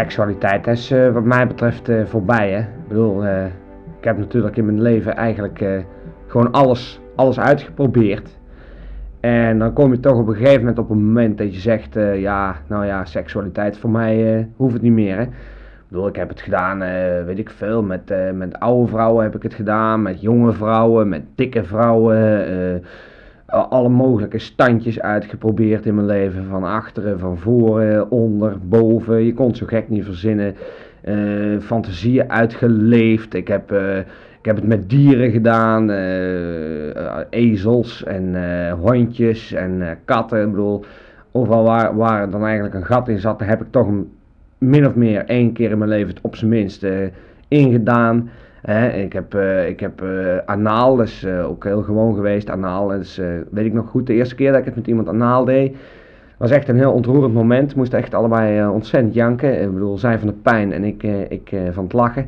seksualiteit is uh, wat mij betreft uh, voorbij. Hè? Ik bedoel, uh, ik heb natuurlijk in mijn leven eigenlijk gewoon alles, alles uitgeprobeerd. En dan kom je toch op een gegeven moment op een moment dat je zegt, ja, nou ja, seksualiteit voor mij hoeft het niet meer. Hè? Ik bedoel, ik heb het gedaan, weet ik veel, met, met oude vrouwen heb ik het gedaan, met jonge vrouwen, met dikke vrouwen alle mogelijke standjes uitgeprobeerd in mijn leven. Van achteren, van voren, onder, boven. Je kon het zo gek niet verzinnen. Uh, fantasieën uitgeleefd. Ik heb, uh, ik heb het met dieren gedaan. Uh, ezels en hondjes en katten. Ik bedoel, overal waar, waar dan eigenlijk een gat in zat, heb ik toch een, min of meer één keer in mijn leven het op zijn minst ingedaan ik heb, uh, ik heb uh, anaal, is uh, ook heel gewoon geweest. Anaal, is, weet ik nog goed, de eerste keer dat ik het met iemand anaal deed, was echt een heel ontroerend moment. Moesten echt allebei ontzettend janken. Ik bedoel, zij van de pijn en ik, ik van het lachen.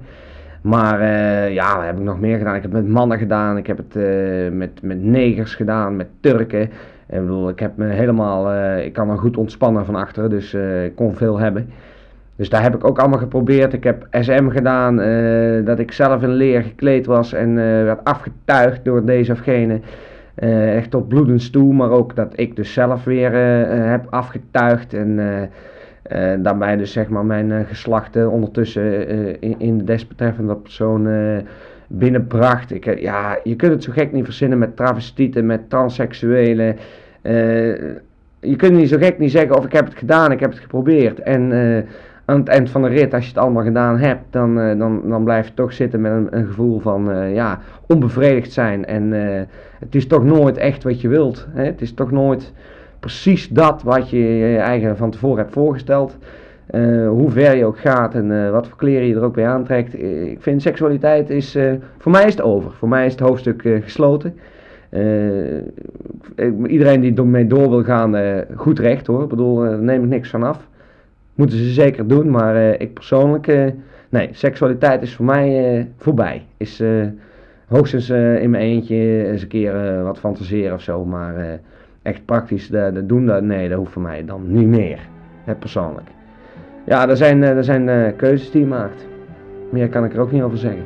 Maar ja, heb ik nog meer gedaan? Ik heb het met mannen gedaan, ik heb het met, met negers gedaan, met Turken. Ik bedoel, ik heb me helemaal, ik kan er goed ontspannen van achteren, dus ik kon veel hebben. Dus daar heb ik ook allemaal geprobeerd. Ik heb SM gedaan, uh, dat ik zelf in leer gekleed was en uh, werd afgetuigd door deze of gene. Uh, echt tot bloedens toe, maar ook dat ik dus zelf weer heb afgetuigd. En daarbij dus zeg maar mijn geslachten ondertussen in, in, de desbetreffende persoon binnenbracht. Ik, ja, je kunt het zo gek niet verzinnen met travestieten, met transseksuelen. je kunt niet zo gek niet zeggen of ik heb het gedaan, ik heb het geprobeerd. En aan het eind van de rit, als je het allemaal gedaan hebt, dan, uh, dan, dan blijf je toch zitten met een, een gevoel van uh, ja, onbevredigd zijn. En uh, het is toch nooit echt wat je wilt. Hè? Het is toch nooit precies dat wat je je eigen van tevoren hebt voorgesteld. hoe ver je ook gaat en wat voor kleren je er ook bij aantrekt. Ik vind seksualiteit is, voor mij is het over. Voor mij is het hoofdstuk gesloten. iedereen die ermee door wil gaan, goed recht hoor. Ik bedoel, daar neem ik niks van af. Moeten ze zeker doen, maar uh, ik persoonlijk, uh, nee, seksualiteit is voor mij uh, voorbij. Is hoogstens in mijn eentje eens een keer wat fantaseren of zo, maar echt praktisch de, doen, dat, nee, dat hoeft voor mij dan niet meer, persoonlijk. Ja, er zijn, er zijn keuzes die je maakt. Meer kan ik er ook niet over zeggen.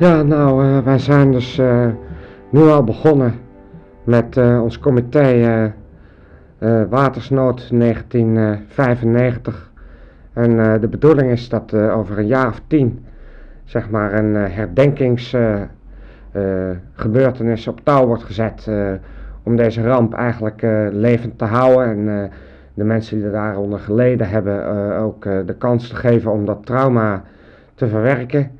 Ja, nou, uh, wij zijn dus uh, nu al begonnen met uh, ons comité Watersnood 1995. En de bedoeling is dat over een jaar of tien, zeg maar, een herdenkingsgebeurtenis op touw wordt gezet om deze ramp eigenlijk levend te houden. En de mensen die daaronder geleden hebben ook de kans te geven om dat trauma te verwerken.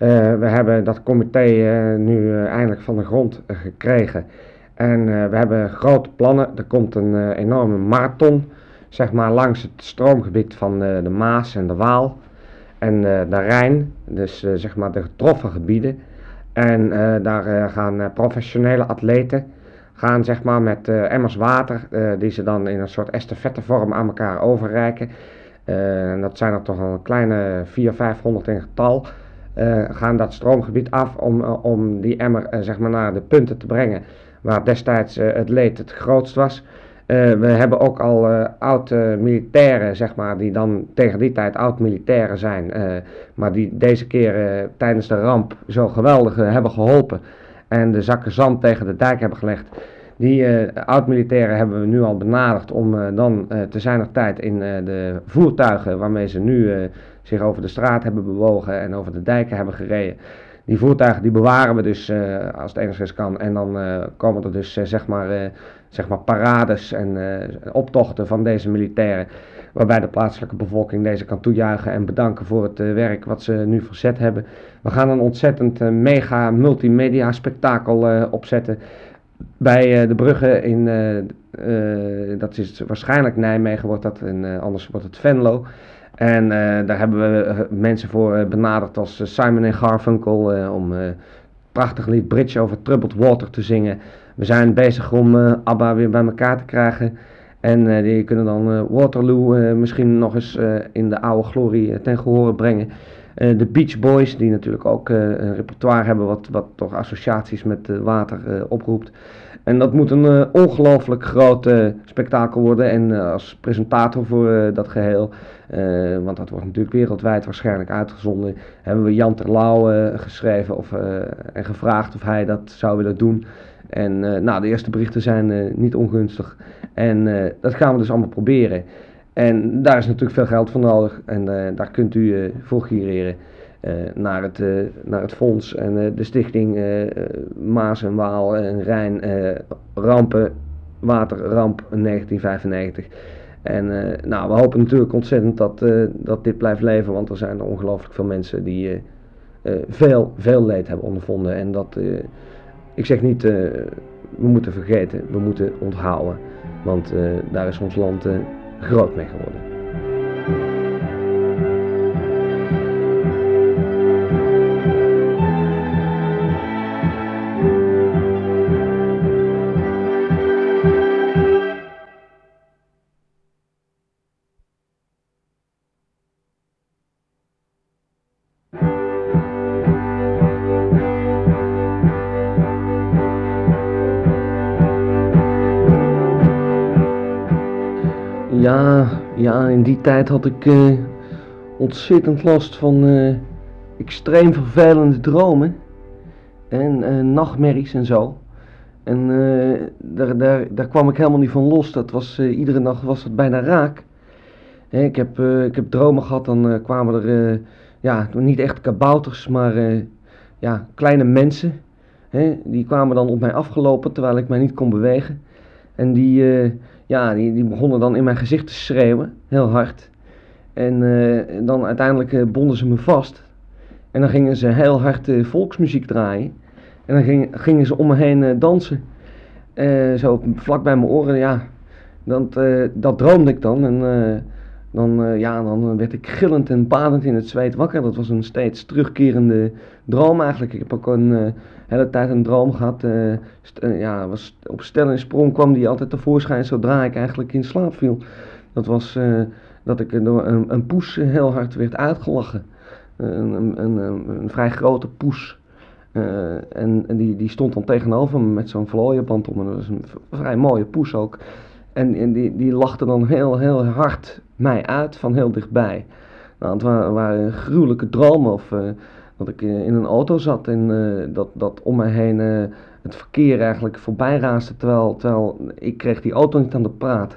Eh, we hebben dat comité eh, nu eh, eindelijk van de grond gekregen. En we hebben grote plannen. Er komt een enorme marathon, zeg maar langs het stroomgebied van de Maas en de Waal en de Rijn. Dus zeg maar de getroffen gebieden. En daar gaan professionele atleten gaan zeg maar met emmers water, die ze dan in een soort estafettevorm aan elkaar overreiken. en dat zijn er toch een kleine 400, 500 in getal. Uh, gaan dat stroomgebied af om, uh, om die emmer uh, zeg maar naar de punten te brengen waar destijds het leed het grootst was. we hebben ook al oud-militairen, zeg maar, die dan tegen die tijd oud-militairen zijn, maar die deze keer tijdens de ramp zo geweldig hebben geholpen en de zakken zand tegen de dijk hebben gelegd. Die oud-militairen hebben we nu al benaderd om dan te zijner tijd in de voertuigen waarmee ze nu zich over de straat hebben bewogen en over de dijken hebben gereden. Die voertuigen die bewaren we dus uh, als het enigszins kan. En dan uh, komen er dus uh, zeg, maar, zeg maar parades en optochten van deze militairen. Waarbij de plaatselijke bevolking deze kan toejuichen en bedanken voor het werk wat ze nu verzet hebben. We gaan een ontzettend mega multimedia spektakel opzetten. Bij de bruggen in, dat is waarschijnlijk Nijmegen wordt dat en anders wordt het Venlo. En daar hebben we mensen voor benaderd als Simon en Garfunkel om prachtig lied Bridge over Troubled Water te zingen. We zijn bezig om ABBA weer bij elkaar te krijgen. En die kunnen dan Waterloo misschien nog eens in de oude glorie ten gehore brengen. De Beach Boys, die natuurlijk ook een repertoire hebben wat, wat toch associaties met water oproept. En dat moet een ongelooflijk groot spektakel worden. En als presentator voor dat geheel, want dat wordt natuurlijk wereldwijd waarschijnlijk uitgezonden, hebben we Jan Terlouw geschreven of, en gevraagd of hij dat zou willen doen. En nou, de eerste berichten zijn niet ongunstig. En dat gaan we dus allemaal proberen. En daar is natuurlijk veel geld voor nodig en daar kunt u voor gireren naar, het, naar het fonds en de stichting Maas en Waal en Rijn Rampen Waterramp 1995. En nou, we hopen natuurlijk ontzettend dat, dat dit blijft leven, want er zijn ongelooflijk veel mensen die veel, veel leed hebben ondervonden. En dat, ik zeg niet, we moeten vergeten, we moeten onthouden, want daar is ons land groot mee geworden. In die tijd had ik uh, ontzettend last van uh, extreem vervelende dromen. En uh, nachtmerries en zo. En daar, daar, daar kwam ik helemaal niet van los. Dat was, iedere nacht was het bijna raak. ik, heb, ik heb dromen gehad, dan kwamen er ja, niet echt kabouters, maar ja, kleine mensen. die kwamen dan op mij afgelopen terwijl ik mij niet kon bewegen. En die, ja, die, begonnen dan in mijn gezicht te schreeuwen, heel hard. En uh, dan uiteindelijk uh, bonden ze me vast. En dan gingen ze heel hard uh, volksmuziek draaien. En dan ging, gingen ze om me heen dansen. zo vlak bij mijn oren, ja. Dat, dat droomde ik dan. En dan, ja, dan werd ik gillend en badend in het zweet wakker. Dat was een steeds terugkerende droom eigenlijk. Ik heb ook een hele tijd een droom gehad. Ja, was op stel en sprong kwam die altijd tevoorschijn zodra ik eigenlijk in slaap viel. Dat was dat ik door een, een poes heel hard werd uitgelachen. Een, een, een, vrij grote poes. En, en die, die stond dan tegenover me met zo'n vlooienband om. Dat was een vrij mooie poes ook. En, en die, die lachte dan heel, heel hard mij uit van heel dichtbij. Nou, het waren, gruwelijke dromen of dat ik eh, in een auto zat en eh, dat, dat om mij heen eh, het verkeer eigenlijk voorbij raasde. Terwijl, terwijl ik kreeg die auto niet aan de praat.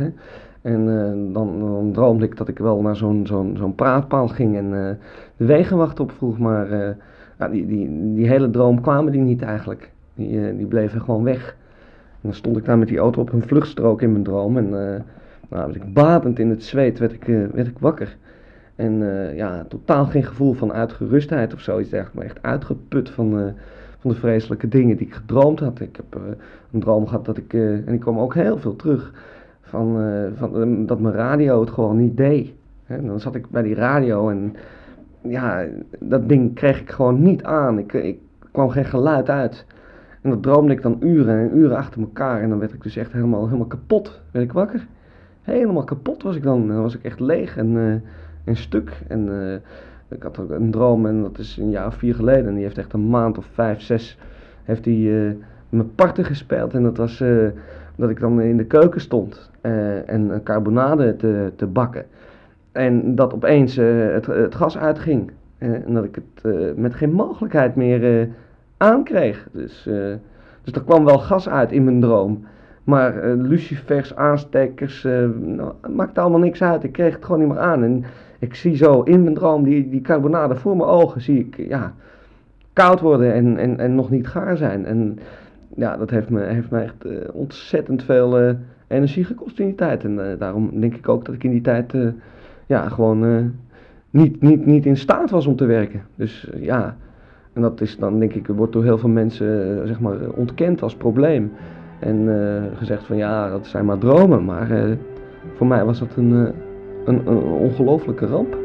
En dan, dan droomde ik dat ik wel naar zo'n zo'n zo'n praatpaal ging en de wegenwacht opvroeg. Maar die, die, die hele droom kwamen die niet eigenlijk. Die, die bleven gewoon weg. En dan stond ik daar met die auto op een vluchtstrook in mijn droom. En nou, ik badend in het zweet werd ik, werd ik wakker. En uh, ja, totaal geen gevoel van uitgerustheid of zoiets dergelijks. Maar echt uitgeput van, uh, van de vreselijke dingen die ik gedroomd had. Ik heb een droom gehad dat ik, en ik kwam ook heel veel terug, van, van, dat mijn radio het gewoon niet deed. En dan zat ik bij die radio en ja, dat ding kreeg ik gewoon niet aan. Ik, ik kwam geen geluid uit. En dat droomde ik dan uren en uren achter elkaar. En dan werd ik dus echt helemaal, helemaal kapot. Werd ik wakker. Helemaal kapot was ik dan. Dan was ik echt leeg en een stuk. En uh, ik had ook een droom en dat is een jaar of vier geleden. En die heeft echt een maand of vijf, zes heeft hij uh, mijn parten gespeeld. En dat was dat ik dan in de keuken stond en een carbonade te, te bakken. En dat opeens het, het gas uitging. en dat ik het met geen mogelijkheid meer aankreeg. Dus, dus er kwam wel gas uit in mijn droom. Maar uh, lucifers, aanstekers, uh, nou, maakte allemaal niks uit. Ik kreeg het gewoon niet meer aan. En ik zie zo in mijn droom die, die carbonade voor mijn ogen, zie ik ja, koud worden en, en, en nog niet gaar zijn. En ja, dat heeft me, heeft me echt uh, ontzettend veel energie gekost in die tijd. En daarom denk ik ook dat ik in die tijd ja, gewoon niet, niet, niet in staat was om te werken. Dus ja, en dat is dan denk ik, wordt door heel veel mensen zeg maar ontkend als probleem. En gezegd van ja, dat zijn maar dromen. Maar voor mij was dat een een, een ongelofelijke ramp.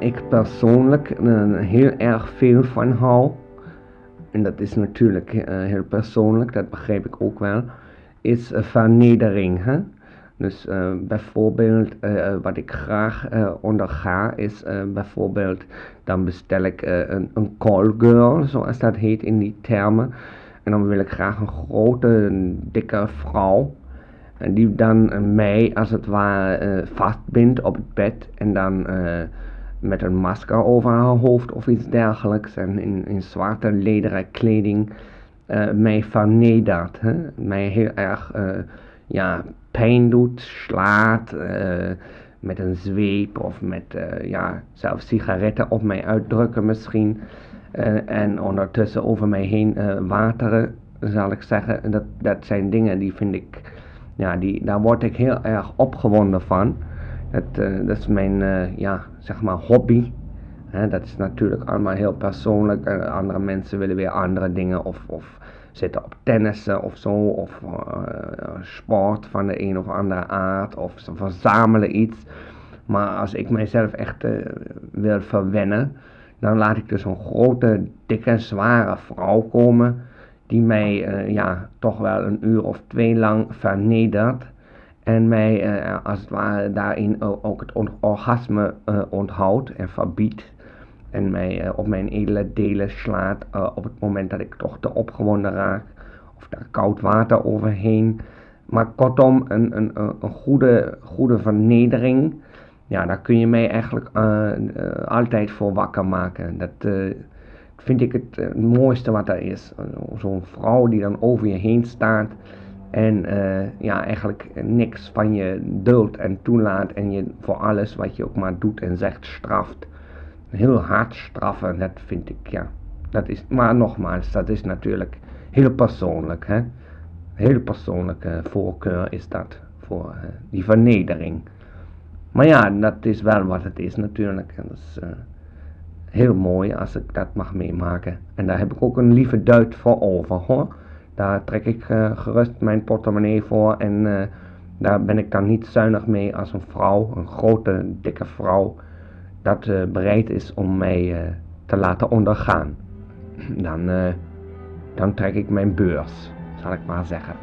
Ik persoonlijk uh, heel erg veel van hou, en dat is natuurlijk uh, heel persoonlijk, dat begrijp ik ook wel, is uh, vernedering. Hè? Dus bijvoorbeeld wat ik graag onderga is bijvoorbeeld, dan bestel ik een, een call girl, zoals dat heet in die termen. En dan wil ik graag een grote, dikke vrouw. En die dan mij als het ware vastbindt op het bed en dan met een masker over haar hoofd of iets dergelijks en in, in zwarte lederen kleding uh, mij vernedert. Hè? Mij heel erg uh, ja, pijn doet, slaat uh, met een zweep of met ja, zelfs sigaretten op mij uitdrukken misschien. en ondertussen over mij heen wateren, zal ik zeggen. Dat, dat zijn dingen die vind ik, ja, die, daar word ik heel erg opgewonden van. Uh, dat is mijn ja, zeg maar hobby. Dat is natuurlijk allemaal heel persoonlijk. Uh, andere mensen willen weer andere dingen of, of zitten op tennissen of zo. Of sport van de een of andere aard. Of ze verzamelen iets. Maar als ik mijzelf echt wil verwennen, dan laat ik dus een grote, dikke, zware vrouw komen. Die mij ja, toch wel een uur of twee lang vernedert en mij uh, als het ware daarin ook het orgasme uh, onthoudt en verbiedt. En mij uh, op mijn edele delen slaat op het moment dat ik toch te opgewonden raak. Of daar koud water overheen. Maar kortom, een, een, een goede, goede vernedering. Ja, daar kun je mij eigenlijk altijd voor wakker maken. Dat vind ik het mooiste wat er is. Zo'n vrouw die dan over je heen staat en uh, ja, eigenlijk niks van je duldt en toelaat en je voor alles wat je ook maar doet en zegt straft. Heel hard straffen, dat vind ik, ja. Dat is, maar nogmaals, dat is natuurlijk heel persoonlijk, hè. Heel persoonlijke voorkeur is dat, voor uh, die vernedering. Maar ja, dat is wel wat het is natuurlijk. En dat is uh, heel mooi als ik dat mag meemaken. En daar heb ik ook een lieve duit voor over, hoor. Daar trek ik uh, gerust mijn portemonnee voor en uh, daar ben ik dan niet zuinig mee als een vrouw, een grote, dikke vrouw, dat uh, bereid is om mij te laten ondergaan. Dan, dan trek ik mijn beurs, zal ik maar zeggen.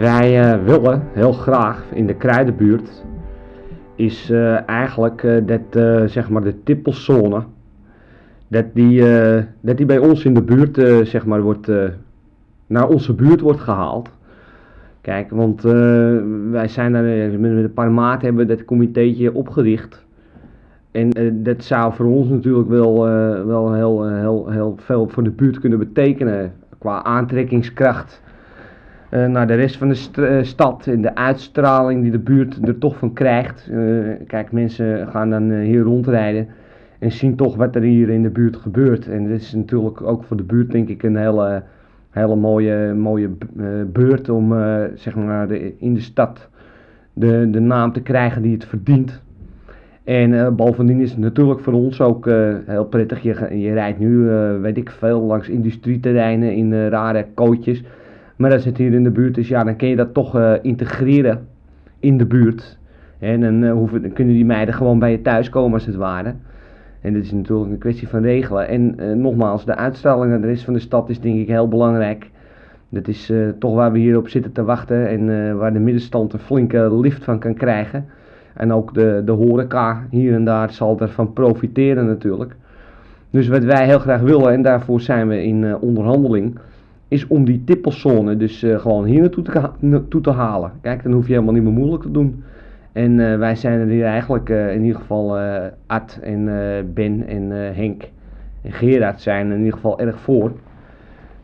Wij uh, willen, heel graag in de kruidenbuurt, is uh, eigenlijk uh, dat, zeg maar, de tippelzone, dat die, dat die bij ons in de buurt, zeg maar, wordt, naar onze buurt wordt gehaald. Kijk, want wij zijn daar, met een paar maanden hebben dat comitéetje opgericht. En dat zou voor ons natuurlijk wel, wel heel, heel, heel veel voor de buurt kunnen betekenen qua aantrekkingskracht uh, naar de rest van de uh, stad en de uitstraling die de buurt er toch van krijgt. Uh, kijk, mensen gaan dan hier rondrijden en zien toch wat er hier in de buurt gebeurt. En dit is natuurlijk ook voor de buurt denk ik een hele, hele mooie, mooie beurt om zeg maar de, in de stad de, de naam te krijgen die het verdient. En bovendien is het natuurlijk voor ons ook heel prettig. Je, je rijdt nu, weet ik veel, langs industrieterreinen in rare kootjes. Maar als het hier in de buurt is, ja, dan kun je dat toch uh, integreren in de buurt. En dan uh, hoeven, kunnen die meiden gewoon bij je thuis komen als het ware. En dit is natuurlijk een kwestie van regelen. En uh, nogmaals, de uitstraling naar de rest van de stad is denk ik heel belangrijk. Dat is toch waar we hier op zitten te wachten en waar de middenstand een flinke lift van kan krijgen. En ook de, de horeca hier en daar zal ervan profiteren natuurlijk. Dus wat wij heel graag willen, en daarvoor zijn we in onderhandeling, is om die tippelzone dus uh, gewoon hier naartoe te, te halen. Kijk, dan hoef je helemaal niet meer moeilijk te doen. En uh, wij zijn er hier eigenlijk, uh, in ieder geval Ad en Ben en Henk en Gerard zijn in ieder geval erg voor.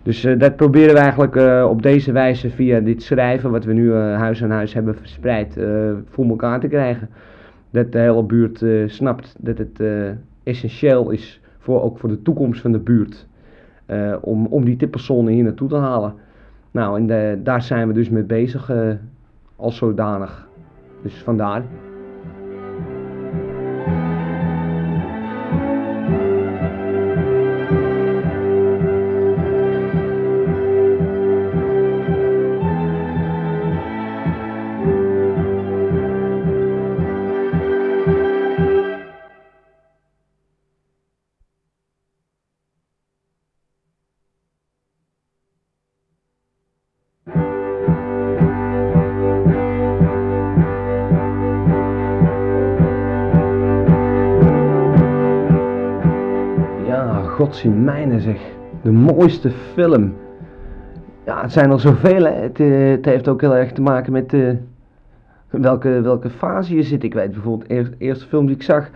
Dus dat proberen we eigenlijk op deze wijze via dit schrijven, wat we nu huis aan huis hebben verspreid, voor elkaar te krijgen. Dat de hele buurt snapt dat het essentieel is, voor, ook voor de toekomst van de buurt, om, om die tipperzone hier naartoe te halen. Nou, en de, daar zijn we dus mee bezig als zodanig. Dus vandaar. Mijne zeg. De mooiste film. Ja, het zijn er zoveel. Het, uh, het heeft ook heel erg te maken met uh, welke, welke fase je zit. Ik weet bijvoorbeeld, de eerste, film die ik zag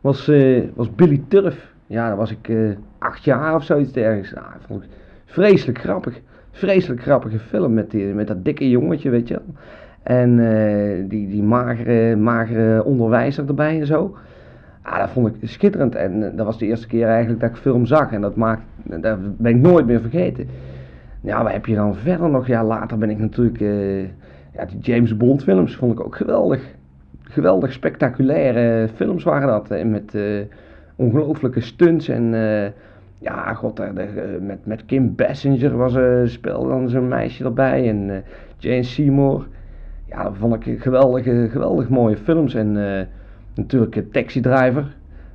was, uh, was Billy Turf. Ja, dan was ik acht jaar of zoiets ergens. Ik vreselijk grappig. Vreselijk grappige film met, die, met dat dikke jongetje, weet je wel. En die, die magere, magere onderwijzer erbij en zo. Ah, dat vond ik schitterend. En eh, dat was de eerste keer eigenlijk dat ik film zag. En dat, maakt, dat ben ik nooit meer vergeten. Ja, wat heb je dan verder nog? Ja, later ben ik natuurlijk... Uh, ja, die James Bond films vond ik ook geweldig. Geweldig spectaculaire films waren dat. Met uh, ongelooflijke stunts en... ja, god, met, met Kim Basinger was, speelde dan zo'n meisje erbij. En Jane Seymour. Ja, dat vond ik geweldige, geweldig mooie films. En Natuurlijk Taxi Driver,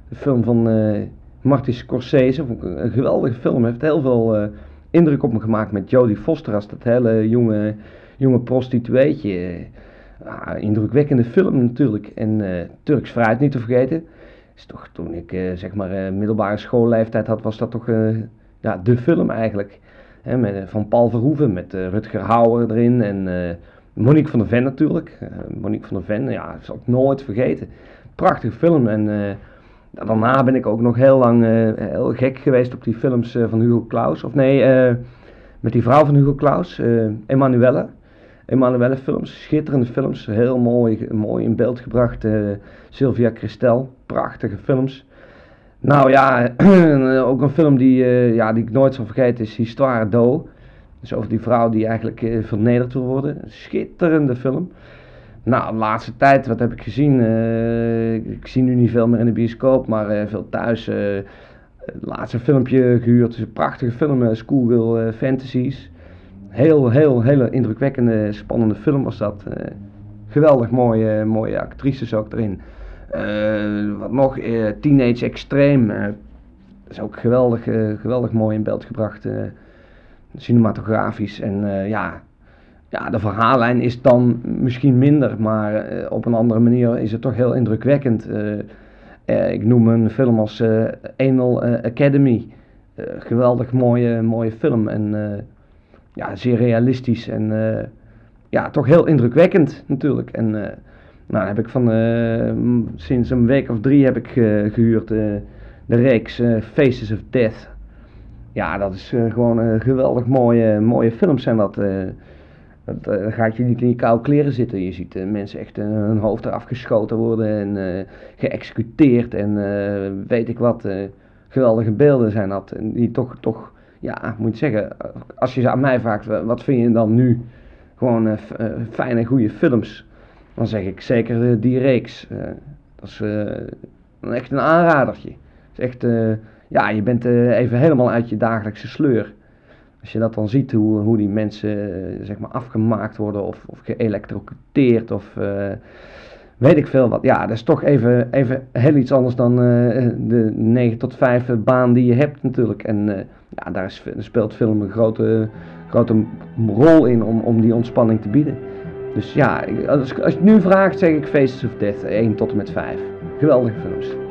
de film van uh, Martin Scorsese. Een geweldige film, heeft heel veel uh, indruk op me gemaakt met Jodie Foster als dat hele jonge, jonge prostitueetje. Uh, indrukwekkende film natuurlijk. En Turks fruit niet te vergeten. Is toch toen ik zeg maar middelbare schoolleeftijd had, was dat toch ja, de film eigenlijk. Met, van Paul Verhoeven met Rutger Hauer erin en Monique van der Ven natuurlijk. Monique van der Ven, ja, dat zal ik nooit vergeten prachtige film. En eh, daarna ben ik ook nog heel lang eh, heel gek geweest op die films eh, van Hugo Claus. Of nee, met die vrouw van Hugo Claus, Emanuelle. Emanuelle films, schitterende films, heel mooi, mooi in beeld gebracht. Sylvia Christel, prachtige films. Nou ja, ook een film die, ja, die ik nooit zal vergeten is Histoire d'O. Dus over die vrouw die eigenlijk vernederd wil worden. schitterende film. Nou, de laatste tijd, wat heb ik gezien? Uh, ik zie nu niet veel meer in de bioscoop, maar uh, veel thuis. Uh, het laatste filmpje gehuurd. Is een prachtige film, Schoolgirl Fantasies. Heel, heel, hele indrukwekkende, spannende film was dat. geweldig mooie, mooie actrices ook erin. wat nog? Teenage Extreme. is ook geweldig, geweldig mooi in beeld gebracht. cinematografisch. En ja, ja, de verhaallijn is dan misschien minder, maar uh, op een andere manier is het toch heel indrukwekkend. Uh, uh, ik noem een film als Anal Academy. geweldig mooie, mooie film en ja, zeer realistisch en ja, toch heel indrukwekkend natuurlijk. En nou, heb ik van sinds een week of drie heb ik gehuurd de reeks Faces of Death. Ja, dat is gewoon geweldig mooie, mooie films zijn dat. Dat uh, gaat je niet in je koude kleren zitten. Je ziet uh, mensen echt uh, hun hoofd eraf geschoten worden en geëxecuteerd en weet ik wat. geweldige beelden zijn dat. En die toch, toch, ja, moet zeggen, als je ze aan mij vraagt, wat vind je dan nu gewoon fijne, goede films? Dan zeg ik zeker die reeks. dat is echt een aanradertje. Is echt, ja, je bent even helemaal uit je dagelijkse sleur. Als je dat dan ziet, hoe, hoe die mensen eh, zeg maar afgemaakt worden of, of geëlectrocuteerd of uh, weet ik veel wat. Ja, dat is toch even, even heel iets anders dan uh, de 9 tot 5 baan die je hebt natuurlijk. En ja, daar is, speelt film een grote, grote rol in om, om die ontspanning te bieden. Dus ja, als, als je het nu vraagt zeg ik Faces of Death 1 tot en met 5. Geweldige films.